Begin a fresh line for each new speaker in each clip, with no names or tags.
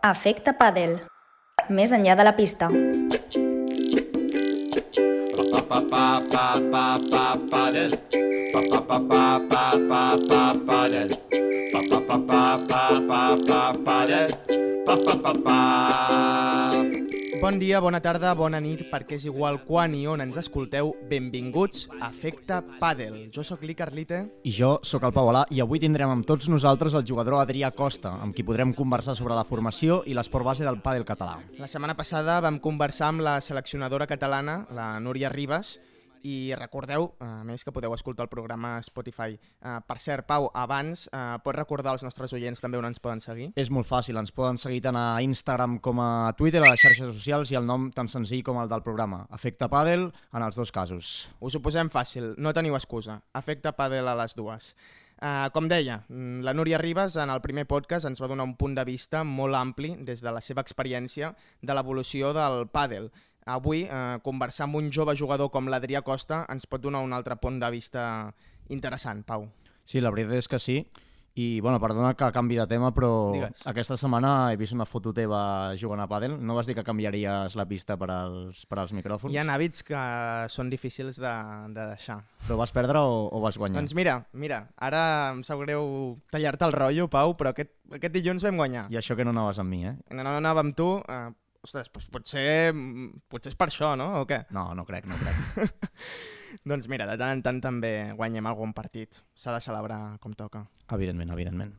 Efecte Padel. Més enllà de la pista.
Padel. Padel. Padel. Padel.
Bon dia, bona tarda, bona nit, perquè és igual quan i on ens escolteu. Benvinguts a Efecte Padel. Jo sóc l'I Carlite.
I jo sóc el Pau Alà, i avui tindrem amb tots nosaltres el jugador Adrià Costa, amb qui podrem conversar sobre la formació i l'esport base del pàdel català.
La setmana passada vam conversar amb la seleccionadora catalana, la Núria Ribas, i recordeu, a més, que podeu escoltar el programa a Spotify. Uh, per cert, Pau, abans, uh, pots recordar als nostres oients també on ens poden seguir?
És molt fàcil, ens poden seguir tant a Instagram com a Twitter, a les xarxes socials i el nom tan senzill com el del programa. Efecte Padel en els dos casos.
Us ho posem fàcil, no teniu excusa. Efecte Padel a les dues. Uh, com deia, mm, la Núria Ribas en el primer podcast ens va donar un punt de vista molt ampli des de la seva experiència de l'evolució del pàdel avui eh, conversar amb un jove jugador com l'Adrià Costa ens pot donar un altre punt de vista interessant, Pau.
Sí, la veritat és que sí. I, bueno, perdona que canvi de tema, però
Digues.
aquesta setmana he vist una foto teva jugant a pàdel. No vas dir que canviaries la pista per als, per als micròfons?
Hi ha hàbits que són difícils de, de deixar.
Però vas perdre o, o vas guanyar?
Doncs mira, mira, ara em sap greu tallar-te el rotllo, Pau, però aquest, aquest dilluns vam guanyar.
I això que no anaves amb mi, eh?
No, no anava amb tu, eh, ostres, doncs potser, potser és per això, no? O què?
No, no crec, no crec.
doncs mira, de tant en tant també guanyem algun partit. S'ha de celebrar com toca.
evidentment, evidentment.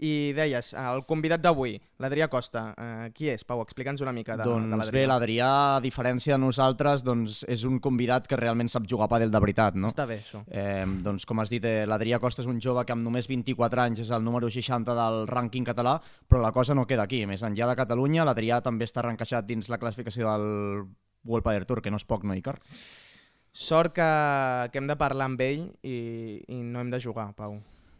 I deies, el convidat d'avui, l'Adrià Costa, eh, qui és? Pau, explica'ns una mica de,
doncs
de
bé,
l'Adrià.
l'Adrià, a diferència de nosaltres, doncs, és un convidat que realment sap jugar a pàdel de veritat, no?
Està bé, això.
Eh, doncs, com has dit, eh, l'Adrià Costa és un jove que amb només 24 anys és el número 60 del rànquing català, però la cosa no queda aquí. Més enllà de Catalunya, l'Adrià també està reencaixat dins la classificació del World Padel Tour, que no és poc, no, Icar?
Sort que, que hem de parlar amb ell i, i no hem de jugar, Pau.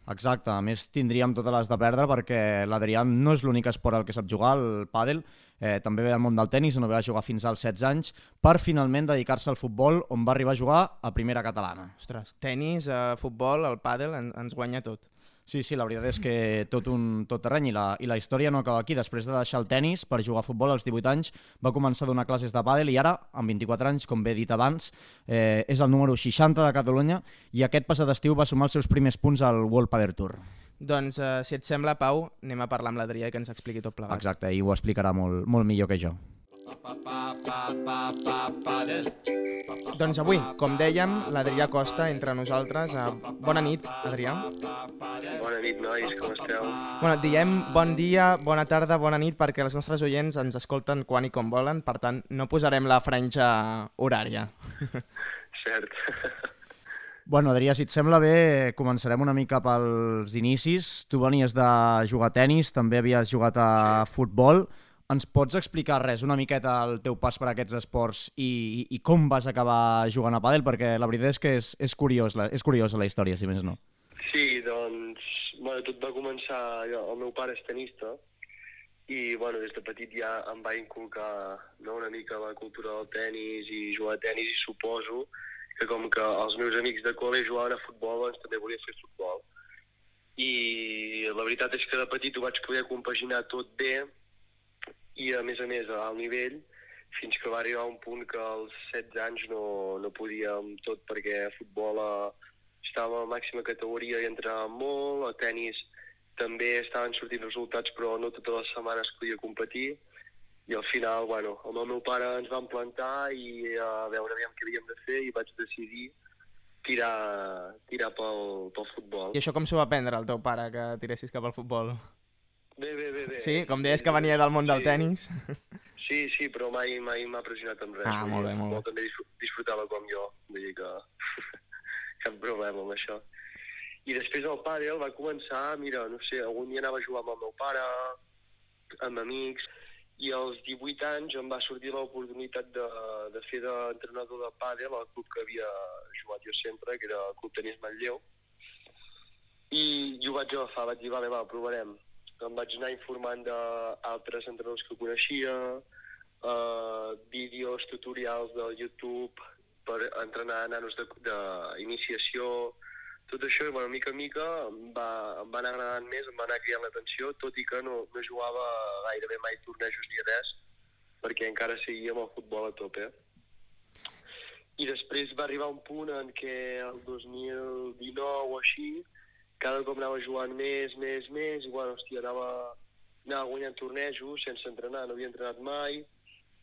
Exacte, a més tindríem totes les de perdre perquè l'Adrià no és l'únic esport al que sap jugar, el pàdel, eh, també ve del món del tennis, on va jugar fins als 16 anys, per finalment dedicar-se al futbol, on va arribar a jugar a primera catalana.
Ostres, tennis, eh, futbol, el pàdel, en, ens guanya tot.
Sí, sí, la veritat és que tot un tot terreny i la, i la història no acaba aquí. Després de deixar el tennis per jugar a futbol als 18 anys, va començar a donar classes de pàdel i ara, amb 24 anys, com bé he dit abans, eh, és el número 60 de Catalunya i aquest passat estiu va sumar els seus primers punts al World Padel Tour.
Doncs, eh, si et sembla, Pau, anem a parlar amb l'Adrià i que ens expliqui tot plegat.
Exacte, i ho explicarà molt, molt millor que jo.
Doncs avui, com dèiem, l'Adrià Costa entre nosaltres. Eh, bona nit, Adrià.
Bona nit, nois, com esteu?
Bueno, diem bon dia, bona tarda, bona nit, perquè els nostres oients ens escolten quan i com volen, per tant, no posarem la franja horària.
Cert.
Bueno, Adrià, si et sembla bé, començarem una mica pels inicis. Tu venies de jugar a tennis, també havies jugat a futbol. Ens pots explicar res, una miqueta el teu pas per aquests esports i, i, com vas acabar jugant a pàdel? Perquè la veritat és que és, és, curiós, la, és curiosa la història, si més no.
Sí, doncs, bueno, tot va començar, jo, el meu pare és tenista, i bueno, des de petit ja em va inculcar no, una mica la cultura del tennis i jugar a tennis i suposo que com que els meus amics de col·le jugaven a futbol, doncs també volia fer futbol. I la veritat és que de petit ho vaig poder compaginar tot bé i a més a més a alt nivell fins que va arribar un punt que als 16 anys no, no podíem tot perquè a futbol a, estava a màxima categoria i entrava molt, a tennis també estaven sortint resultats però no totes les setmanes podia competir i al final, bueno, amb el meu pare ens vam plantar i a veure aviam què havíem de fer i vaig decidir tirar, tirar pel, pel futbol.
I això com s'ho va prendre el teu pare, que tiressis cap al futbol?
Bé, bé, bé, bé.
Sí, com deies que venia del món del
Sí.
tennis.
Sí, sí, però mai mai m'ha pressionat amb res.
Ah, molt bé, molt bé.
també disfr- disfrutava com jo, vull dir que cap problema amb això. I després el pàdel va començar, mira, no sé, algun dia anava a jugar amb el meu pare, amb amics, i als 18 anys em va sortir l'oportunitat de, de fer d'entrenador de pàdel al club que havia jugat jo sempre, que era el Club Tenis Manlleu, i, i ho vaig agafar, vaig dir, vale, va, provarem. Em vaig anar informant d'altres entrenadors que coneixia, uh, vídeos, tutorials del YouTube per entrenar nanos d'iniciació, tot això, i bueno, mica en mica, em va, em va anar agradant més, em va anar cridant l'atenció, tot i que no, no jugava gairebé mai tornejos ni res, perquè encara seguia amb el futbol a tope. I després va arribar un punt en què el 2019 o així, cada cop anava jugant més, més, més, i bueno, hòstia, anava, anava guanyant tornejos sense entrenar, no havia entrenat mai,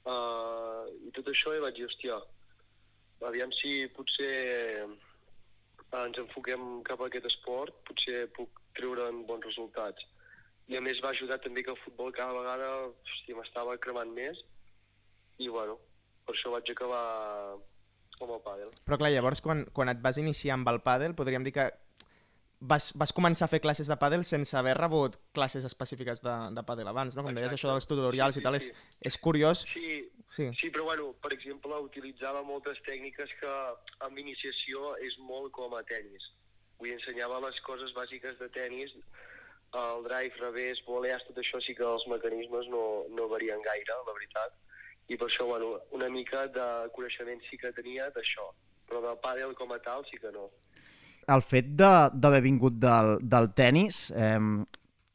uh, i tot això, i vaig dir, hòstia, aviam si potser ens enfoquem cap a aquest esport, potser puc treure'n bons resultats. I a més va ajudar també que el futbol cada vegada m'estava cremant més i bueno, per això vaig acabar amb el pàdel.
Però clar, llavors quan, quan et vas iniciar amb el pàdel, podríem dir que vas, vas començar a fer classes de pàdel sense haver rebut classes específiques de, de pàdel abans, no? Com deies
Exacte.
això dels tutorials
Sí,
i tal,
sí,
és, és curiós.
Sí,
Sí.
sí, però bueno, per exemple, utilitzava moltes tècniques que amb iniciació és molt com a tennis. Vull ensenyava les coses bàsiques de tennis, el drive, revés, voleas, tot això sí que els mecanismes no, no varien gaire, la veritat. I per això, bueno, una mica de coneixement sí que tenia d'això, però del pàdel com a tal sí que no.
El fet de- d'haver vingut del, del tennis eh,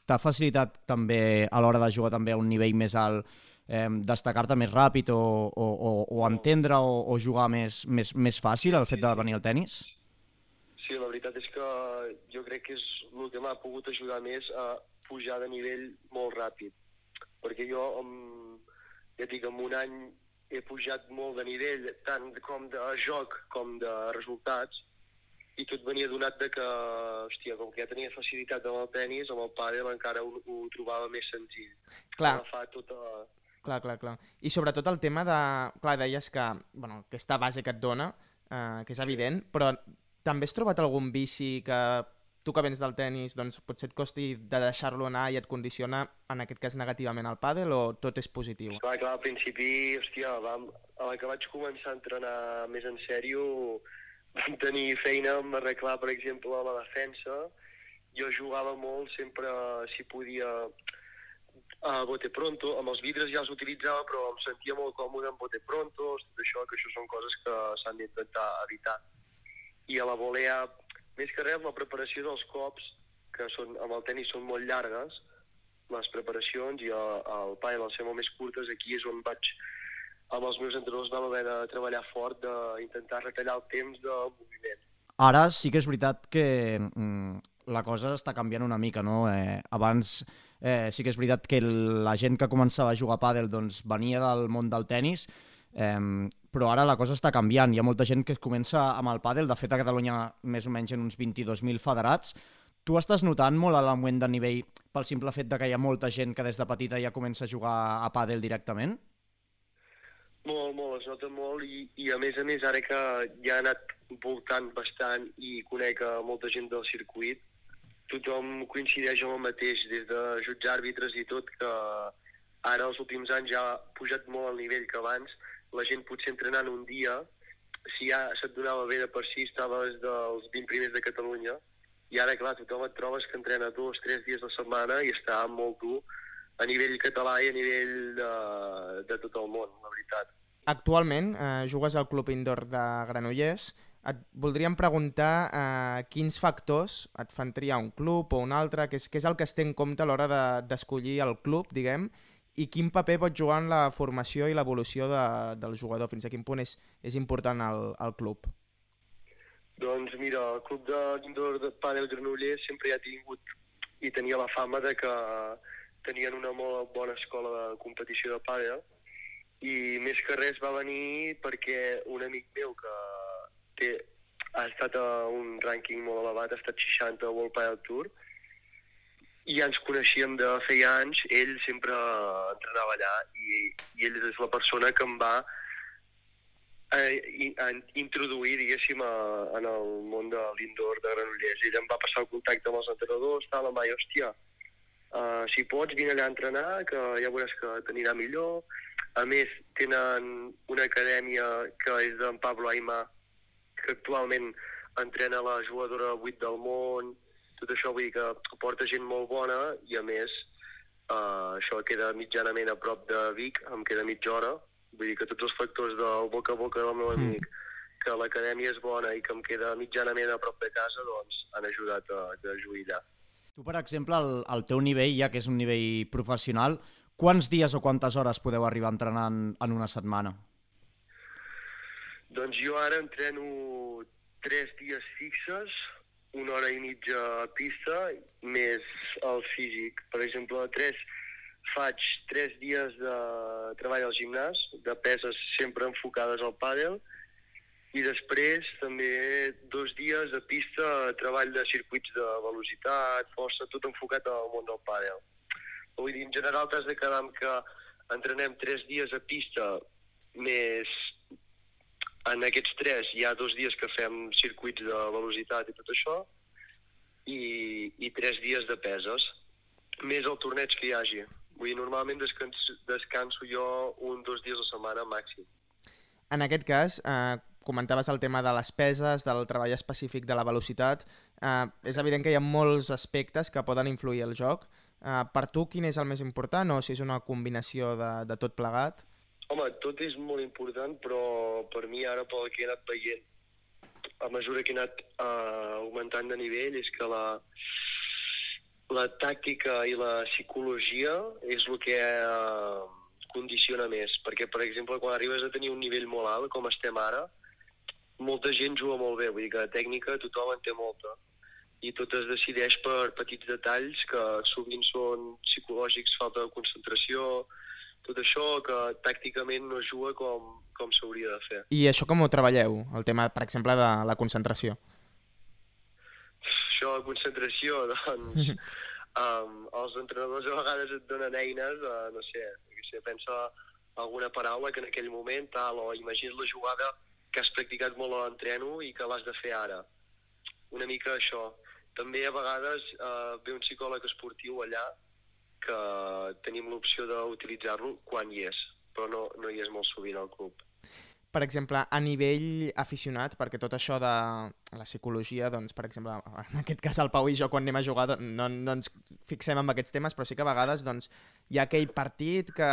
t'ha facilitat també a l'hora de jugar també a un nivell més alt eh, destacar-te més ràpid o, o, o, o entendre o, o jugar més, més, més fàcil el fet de venir al tennis?
Sí, la veritat és que jo crec que és el que m'ha pogut ajudar més a pujar de nivell molt ràpid. Perquè jo, amb, ja dic, en un any he pujat molt de nivell, tant com de joc com de resultats, i tot venia donat de que, hòstia, com que ja tenia facilitat amb el tennis, amb el pàdel encara ho, ho trobava més senzill.
Clar,
Agafar tota...
clar, clar, clar. I sobretot el tema de... Clar, deies que bueno, aquesta base que et dona, eh, que és evident, però també has trobat algun vici que tu que vens del tennis doncs potser et costi de deixar-lo anar i et condiciona, en aquest cas negativament al pàdel, o tot és positiu?
Clar, clar, al principi, hòstia, vam, a la que vaig començar a entrenar més en sèrio, tenir feina amb arreglar, per exemple, la defensa. Jo jugava molt, sempre, si podia, a bote pronto. Amb els vidres ja els utilitzava, però em sentia molt còmode amb bote pronto, tot això, que això són coses que s'han d'intentar evitar. I a la volea, més que res, la preparació dels cops, que són, amb el tenis són molt llargues, les preparacions i el, el pàdel al ser molt més curtes, aquí és on vaig amb els meus entrenadors vam haver de treballar fort, d'intentar retallar el temps de moviment.
Ara sí que és veritat que mm, la cosa està canviant una mica, no? Eh, abans eh, sí que és veritat que la gent que començava a jugar a pàdel doncs, venia del món del tennis, eh, però ara la cosa està canviant. Hi ha molta gent que comença amb el pàdel, de fet a Catalunya més o menys en uns 22.000 federats. Tu estàs notant molt l'augment de nivell pel simple fet de que hi ha molta gent que des de petita ja comença a jugar a pàdel directament?
Molt, molt, es nota molt i, i a més a més ara que ja he anat voltant bastant i conec a molta gent del circuit, tothom coincideix amb el mateix, des de jutjar àrbitres i tot, que ara els últims anys ja ha pujat molt el nivell que abans, la gent potser entrenant un dia, si ja se't donava bé de per si, estaves dels 20 primers de Catalunya, i ara, clar, tothom et trobes que entrena dos, tres dies a la setmana i està molt dur a nivell català i a nivell de, de tot el món, la veritat.
Actualment eh, jugues al Club Indoor de Granollers. Et voldríem preguntar eh, quins factors et fan triar un club o un altre, què és, què és el que es té en compte a l'hora de- d'escollir el club, diguem, i quin paper pot jugar en la formació i l'evolució de, del jugador, fins a quin punt és, és important el, el club.
Doncs mira, el club de l'indoor de Padel Granollers sempre ja ha tingut i tenia la fama de que tenien una molt bona escola de competició de pàdel i més que res va venir perquè un amic meu que té, ha estat a un rànquing molt elevat, ha estat 60 al World Padel Tour i ja ens coneixíem de feia anys, ell sempre entrenava allà i, i ell és la persona que em va eh, i- a introduir, diguéssim, a, en el món de l'indoor de Granollers. Ell em va passar el contacte amb els entrenadors, tal, em va dir, hòstia, uh, si pots, vine allà a entrenar, que ja veuràs que t'anirà millor. A més, tenen una acadèmia que és d'en Pablo Aimà, que actualment entrena la jugadora 8 del món, tot això vull dir que porta gent molt bona i a més uh, això queda mitjanament a prop de Vic, em queda mitja hora, vull dir que tots els factors del boca a boca del meu amic que l'acadèmia és bona i que em queda mitjanament a prop de casa, doncs han ajudat a, a jugar allà.
Tu, per exemple, el, el teu nivell, ja que és un nivell professional, quants dies o quantes hores podeu arribar a entrenar en, en una setmana?
Doncs jo ara entreno tres dies fixes, una hora i mitja a pista, més el físic. Per exemple, tres, faig tres dies de treball al gimnàs, de peses sempre enfocades al pàdel, i després també dos dies de pista, treball de circuits de velocitat, força, tot enfocat al món del pàdel. Vull dir, en general t'has de quedar amb que entrenem tres dies a pista, més en aquests tres hi ha dos dies que fem circuits de velocitat i tot això, i, i tres dies de peses, més el torneig que hi hagi. Vull dir, normalment descanso, descanso jo un dos dies a la setmana màxim.
En aquest cas, eh, comentaves el tema de les peses, del treball específic de la velocitat. Eh, és evident que hi ha molts aspectes que poden influir al joc. Eh, per tu, quin és el més important o si és una combinació de, de tot plegat?
Home, tot és molt important, però per mi ara pel que he anat veient a mesura que he anat uh, augmentant de nivell és que la, la tàctica i la psicologia és el que uh, condiciona més, perquè, per exemple, quan arribes a tenir un nivell molt alt, com estem ara, molta gent juga molt bé, vull dir que tècnica tothom en té molta, i tot es decideix per petits detalls que sovint són psicològics, falta de concentració, tot això que tàcticament no es juga com, com s'hauria de fer.
I això com ho treballeu, el tema, per exemple, de la concentració?
Això de concentració, doncs, um, els entrenadors a vegades et donen eines, uh, no sé, que sé, pensa alguna paraula que en aquell moment, tal, o imagines la jugada que has practicat molt a l'entreno i que l'has de fer ara. Una mica això. També a vegades uh, ve un psicòleg esportiu allà que tenim l'opció d'utilitzar-lo quan hi és, però no, no hi és molt sovint al club.
Per exemple, a nivell aficionat, perquè tot això de la psicologia, doncs, per exemple, en aquest cas el Pau i jo quan anem a jugar no, no ens fixem en aquests temes, però sí que a vegades doncs, hi ha aquell partit que,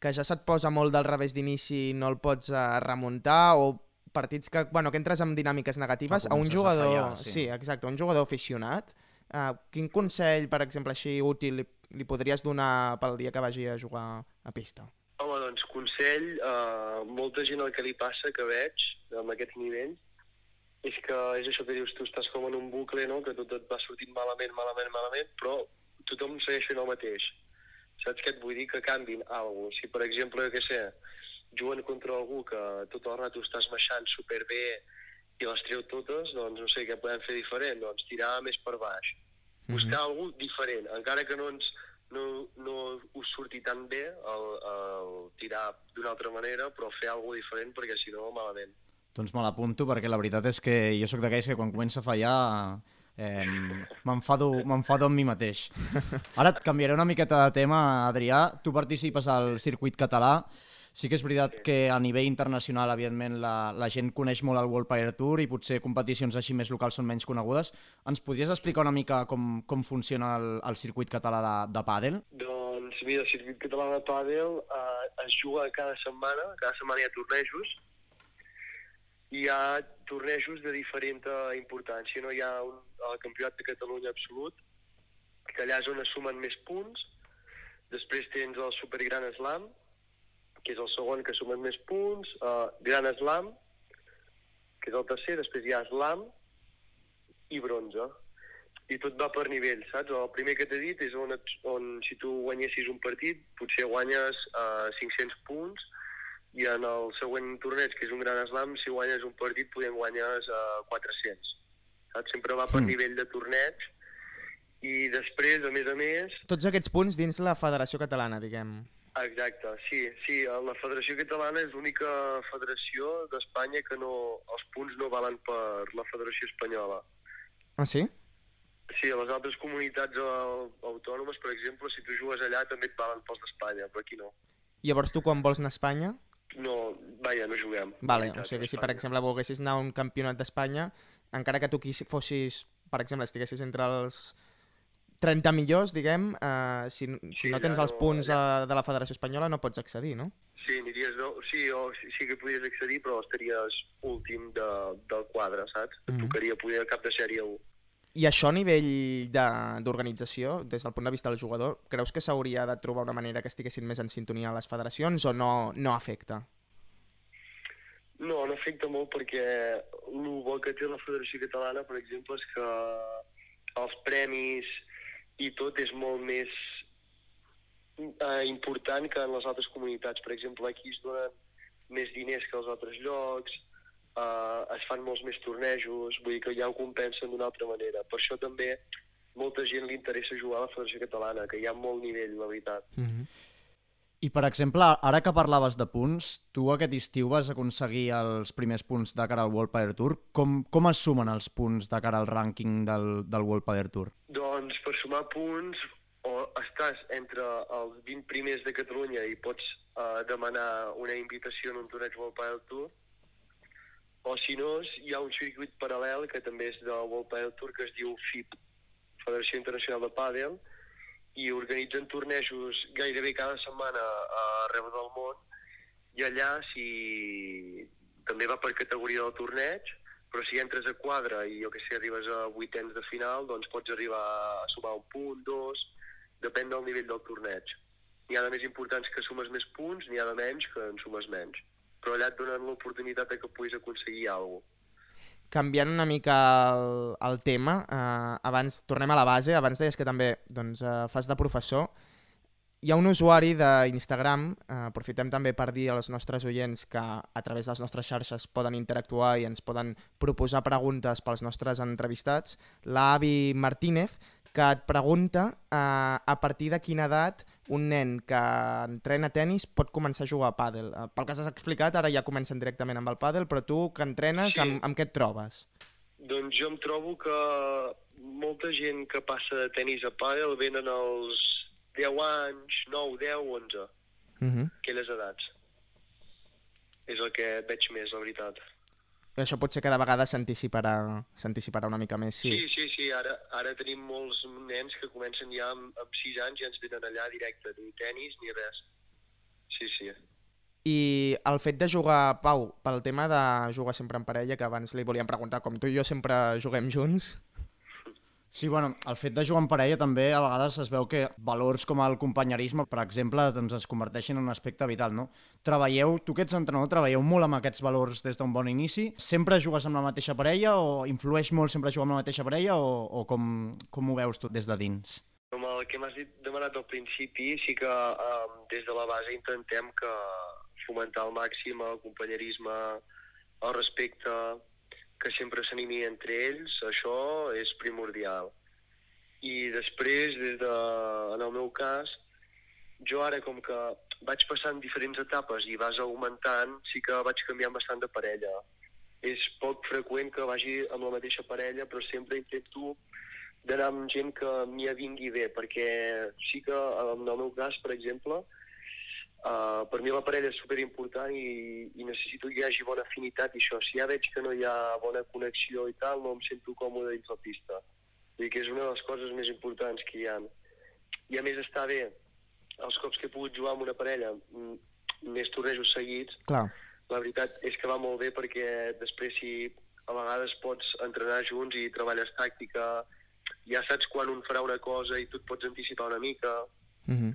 que ja se't posa molt del revés d'inici i no el pots uh, remuntar, o partits que, bueno, que entres en dinàmiques negatives, a un jugador... A fallar, sí. sí, exacte, un jugador aficionat, uh, quin consell, per exemple, així útil li, li podries donar pel dia que vagi a jugar a pista?
Home, doncs, consell, uh, molta gent el que li passa que veig amb aquests nivells és que és això que dius, tu estàs com en un bucle, no?, que tot et va sortint malament, malament, malament, però tothom segueix fent el mateix. Saps què et vull dir? Que canvin alguna cosa. Si, per exemple, que sé, juguen contra algú que tot el rato estàs baixant superbé i les treu totes, doncs no sé què podem fer diferent, doncs tirar més per baix. Buscar mm -hmm. algú diferent, encara que no ens no, no us surti tan bé el, el tirar d'una altra manera, però fer alguna diferent perquè si no, malament.
Doncs me l'apunto perquè la veritat és que jo sóc d'aquells que quan comença a fallar eh, m'enfado amb mi mateix. Ara et canviaré una miqueta de tema, Adrià. Tu participes al circuit català. Sí que és veritat que a nivell internacional, evidentment, la, la gent coneix molt el World Fire Tour i potser competicions així més locals són menys conegudes. Ens podries explicar una mica com, com funciona el, el circuit català de, de pàdel?
Doncs mira, el circuit català de pàdel eh, es juga cada setmana, cada setmana hi ha tornejos, hi ha tornejos de diferent importància. No? Hi ha un, el Campionat de Catalunya absolut, que allà és on es sumen més punts, després tens el Supergran Slam, que és el segon que sumen més punts, uh, Gran Slam, que és el tercer, després hi ha Slam i bronze. I tot va per nivell, saps? El primer que t'he dit és on, et, on si tu guanyessis un partit, potser guanyes uh, 500 punts, i en el següent torneig, que és un gran slam, si guanyes un partit, podem guanyes uh, 400. Saps? Sempre va per mm. nivell de torneig, i després, a més a més...
Tots aquests punts dins la Federació Catalana, diguem.
Exacte, sí, sí, la Federació Catalana és l'única federació d'Espanya que no, els punts no valen per la Federació Espanyola.
Ah, sí?
Sí, a les altres comunitats autònomes, per exemple, si tu jugues allà també et valen pels d'Espanya, però aquí no.
Llavors tu quan vols anar a Espanya?
No, vaja, no juguem.
Vale, o sigui, si per exemple volguessis anar a un campionat d'Espanya, encara que tu aquí fossis, per exemple, estiguessis entre els 30 millors, diguem, eh, si, si
Sí,
no tens
ja
els punts
ja-
eh, de la Federació Espanyola no pots accedir, no?
Sí, aniries, no? sí, o, sí, sí que podries accedir, però estaries últim de, del quadre, saps? Et
Mhm.
tocaria poder cap de sèrie 1.
I això a nivell de- d'organització, des del punt de vista del jugador, creus que s'hauria de trobar una manera que estiguessin més en sintonia les federacions o no, no afecta?
No, no afecta molt perquè el bo que té la Federació Catalana, per exemple, és que els premis i tot és molt més eh, important que en les altres comunitats. Per exemple, aquí es donen més diners que als altres llocs, eh, es fan molts més tornejos, vull dir que ja ho compensen d'una altra manera. Per això també molta gent li interessa jugar a la Federació Catalana, que hi ha molt nivell, la veritat.
Mm -hmm.
I, per exemple, ara que parlaves de punts, tu aquest estiu vas aconseguir els primers punts de cara al World Tour. Com, com es sumen els punts de cara al rànquing del, del World Tour?
Doncs per sumar punts o estàs entre els 20 primers de Catalunya i pots uh, demanar una invitació en un torneig World Tour o si no hi ha un circuit paral·lel que també és del World Padel Tour que es diu FIP, Federació Internacional de Padel i organitzen tornejos gairebé cada setmana arreu del món i allà si també va per categoria del torneig però si entres a quadre i jo que sé, arribes a vuitens de final, doncs pots arribar a sumar un punt, dos, depèn del nivell del torneig. N'hi ha de més importants que sumes més punts, n'hi ha de menys que en sumes menys. Però allà et donen l'oportunitat que puguis aconseguir alguna cosa.
Canviant una mica el, el tema, eh, abans tornem a la base, abans deies que també doncs, eh, fas de professor. Hi ha un usuari d'Instagram, eh, aprofitem també per dir als nostres oients que a través de les nostres xarxes poden interactuar i ens poden proposar preguntes pels nostres entrevistats, l'Avi Martínez, que et pregunta eh, a partir de quina edat un nen que entrena tennis pot començar a jugar a pàdel. Eh, pel que has explicat, ara ja comencen directament amb el pàdel, però tu que entrenes,
Sí.
amb, amb què et trobes?
Doncs jo em trobo que molta gent que passa de tennis a pàdel venen als 10 anys, 9, 10, 11,
Uh -huh.
aquelles edats. És el que veig més, la veritat.
Això potser cada vegada s'anticiparà s'anticiparà una mica més, sí.
Sí, sí, sí. Ara, ara tenim molts nens que comencen ja amb, amb 6 anys i ens venen allà directe, ni tenis ni res. Sí, sí.
I el fet de jugar, Pau, pel tema de jugar sempre en parella, que abans li volíem preguntar, com tu i jo sempre juguem junts,
Sí, bueno, el fet de jugar en parella també a vegades es veu que valors com el companyerisme, per exemple, doncs es converteixen en un aspecte vital, no? Treballeu, tu que ets entrenador, treballeu molt amb aquests valors des d'un bon inici. Sempre jugues amb la mateixa parella o influeix molt sempre jugar amb la mateixa parella o, o com, com ho veus tu des de dins?
Com el que m'has demanat al principi, sí que eh, des de la base intentem que fomentar al màxim el companyerisme, el respecte, que sempre s'animi entre ells, això és primordial. I després, des de, en el meu cas, jo ara com que vaig passant diferents etapes i vas augmentant, sí que vaig canviant bastant de parella. És poc freqüent que vagi amb la mateixa parella, però sempre intento d'anar amb gent que m'hi vingui bé, perquè sí que en el meu cas, per exemple, uh, per mi la parella és superimportant i, i necessito que hi hagi bona afinitat i això. Si ja veig que no hi ha bona connexió i tal, no em sento còmode dins la pista. Vull dir que és una de les coses més importants que hi ha. I a més està bé, els cops que he pogut jugar amb una parella, mm, més tornejos seguits,
clar.
la veritat és que va molt bé perquè després si a vegades pots entrenar junts i treballes tàctica, ja saps quan un farà una cosa i tu et pots anticipar una mica.
Uh -huh.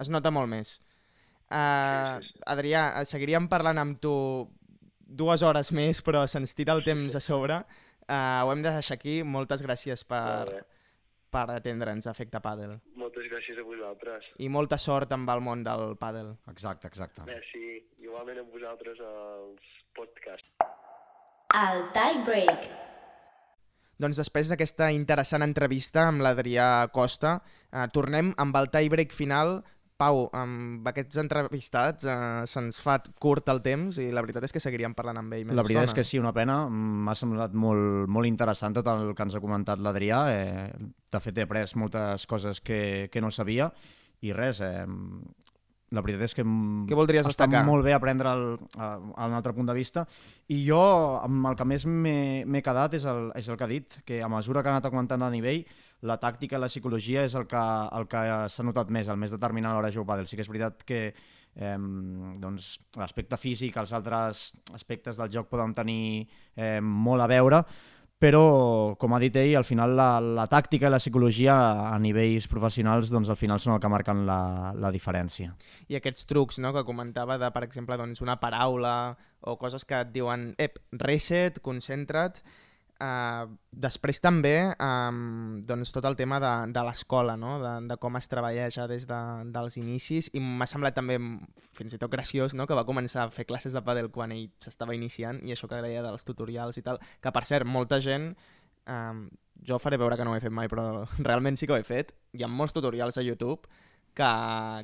Es nota molt més. Uh,
Sí, sí, sí.
Adrià, eh, seguiríem parlant amb tu dues hores més, però se'ns tira el temps a sobre. Uh, ho hem de deixar aquí. Moltes gràcies per, per atendre'ns a Efecte Pàdel.
Moltes gràcies a vosaltres.
I molta sort amb el món del pàdel.
Exacte, exacte.
Merci, igualment amb vosaltres als podcasts.
El tie break.
Doncs després d'aquesta interessant entrevista amb l'Adrià Costa, eh, tornem amb el tie-break final. Pau, amb aquests entrevistats eh, se'ns fa curt el temps i la veritat és que seguiríem parlant amb ell més
La veritat és que sí, una pena. M'ha semblat molt, molt interessant tot el que ens ha comentat l'Adrià. Eh, de fet, he après moltes coses que, que no sabia i res, eh, la veritat és que
Què voldries
està
destacar?
molt bé aprendre el, a, un altre punt de vista i jo amb el que més m'he quedat és el, és el que ha dit, que a mesura que ha anat augmentant el nivell, la tàctica i la psicologia és el que, el que s'ha notat més, el més determinant a l'hora de jugar pàdel. Sí que és veritat que eh, doncs, l'aspecte físic, els altres aspectes del joc poden tenir eh, molt a veure, però, com ha dit ell, al final la, la tàctica i la psicologia a nivells professionals doncs, al final són el que marquen la, la diferència.
I aquests trucs no, que comentava de, per exemple, doncs, una paraula o coses que et diuen ep, reset, concentra't. Uh, després també um, doncs, tot el tema de, de l'escola, no? de, de com es treballa ja des de, dels inicis i m'ha semblat també fins i tot graciós no? que va començar a fer classes de pàdel quan ell s'estava iniciant i això que deia dels tutorials i tal, que per cert, molta gent um, jo faré veure que no ho he fet mai però realment sí que ho he fet hi ha molts tutorials a YouTube que,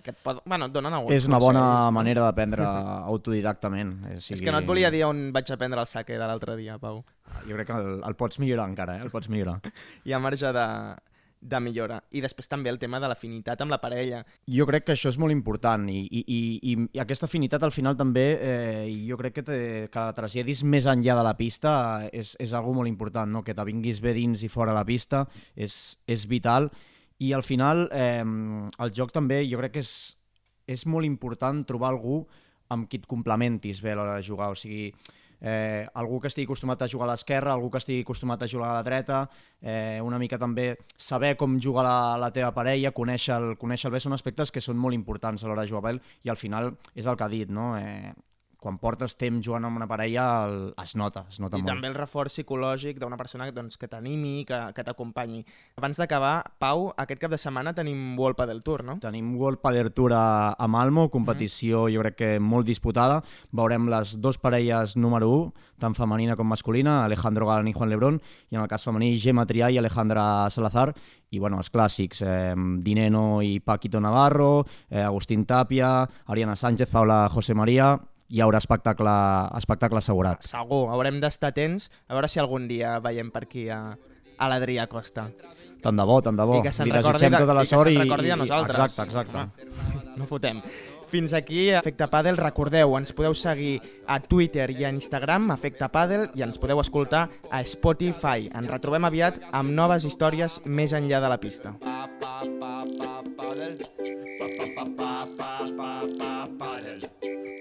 que et, pot, bueno, et donen alguns
És una bona
consells.
manera d'aprendre autodidactament. O sigui,
És que no et volia dir on vaig aprendre el saque de l'altre dia, Pau.
Jo crec que el, el pots millorar encara, eh? el pots millorar.
Hi ha marge de, de millora. I després també el tema de l'afinitat amb la parella.
Jo crec que això és molt important i, i, i, i, i aquesta afinitat al final també eh, jo crec que, te, que la traslladis més enllà de la pista és, és algo molt important, no? que te vinguis bé dins i fora la pista és, és vital i al final eh, el joc també jo crec que és, és molt important trobar algú amb qui et complementis bé a l'hora de jugar, o sigui, eh, algú que estigui acostumat a jugar a l'esquerra, algú que estigui acostumat a jugar a la dreta, eh, una mica també saber com juga la, la teva parella, conèixer el, conèixer el bé, són aspectes que són molt importants a l'hora de jugar a i al final és el que ha dit, no? Eh, quan portes temps jugant amb una parella el, es nota, es nota
I
molt.
també el reforç psicològic d'una persona doncs, que t'animi, que, que t'acompanyi. Abans d'acabar, Pau, aquest cap de setmana tenim World Padel Tour, no?
Tenim World Padel Tour a, a Malmo, competició jo crec que molt disputada. Veurem les dos parelles número 1, tant femenina com masculina, Alejandro Galán i Juan Lebrón, i en el cas femení Gemma Trià i Alejandra Salazar, i bueno, els clàssics, eh, Dineno i Paquito Navarro, eh, Agustín Tapia, Ariana Sánchez, Paula José María, hi haurà espectacle, espectacle assegurat.
Ah, segur, haurem d'estar atents a veure si algun dia veiem per aquí a, a l'Adrià Costa.
Tant de bo, tant de bo.
I que se'n recordi, de,
tota la
i
sort i,
recordi de nosaltres.
Exacte, exacte.
Ah, no fotem. Fins aquí, Efecte Padel. Recordeu, ens podeu seguir a Twitter i a Instagram, Efecte Padel, i ens podeu escoltar a Spotify. Ens retrobem aviat amb noves històries més enllà de la pista.
Pa, pa, pa, pa, padel. Pa, pa, pa, pa, pa, pa, pa, padel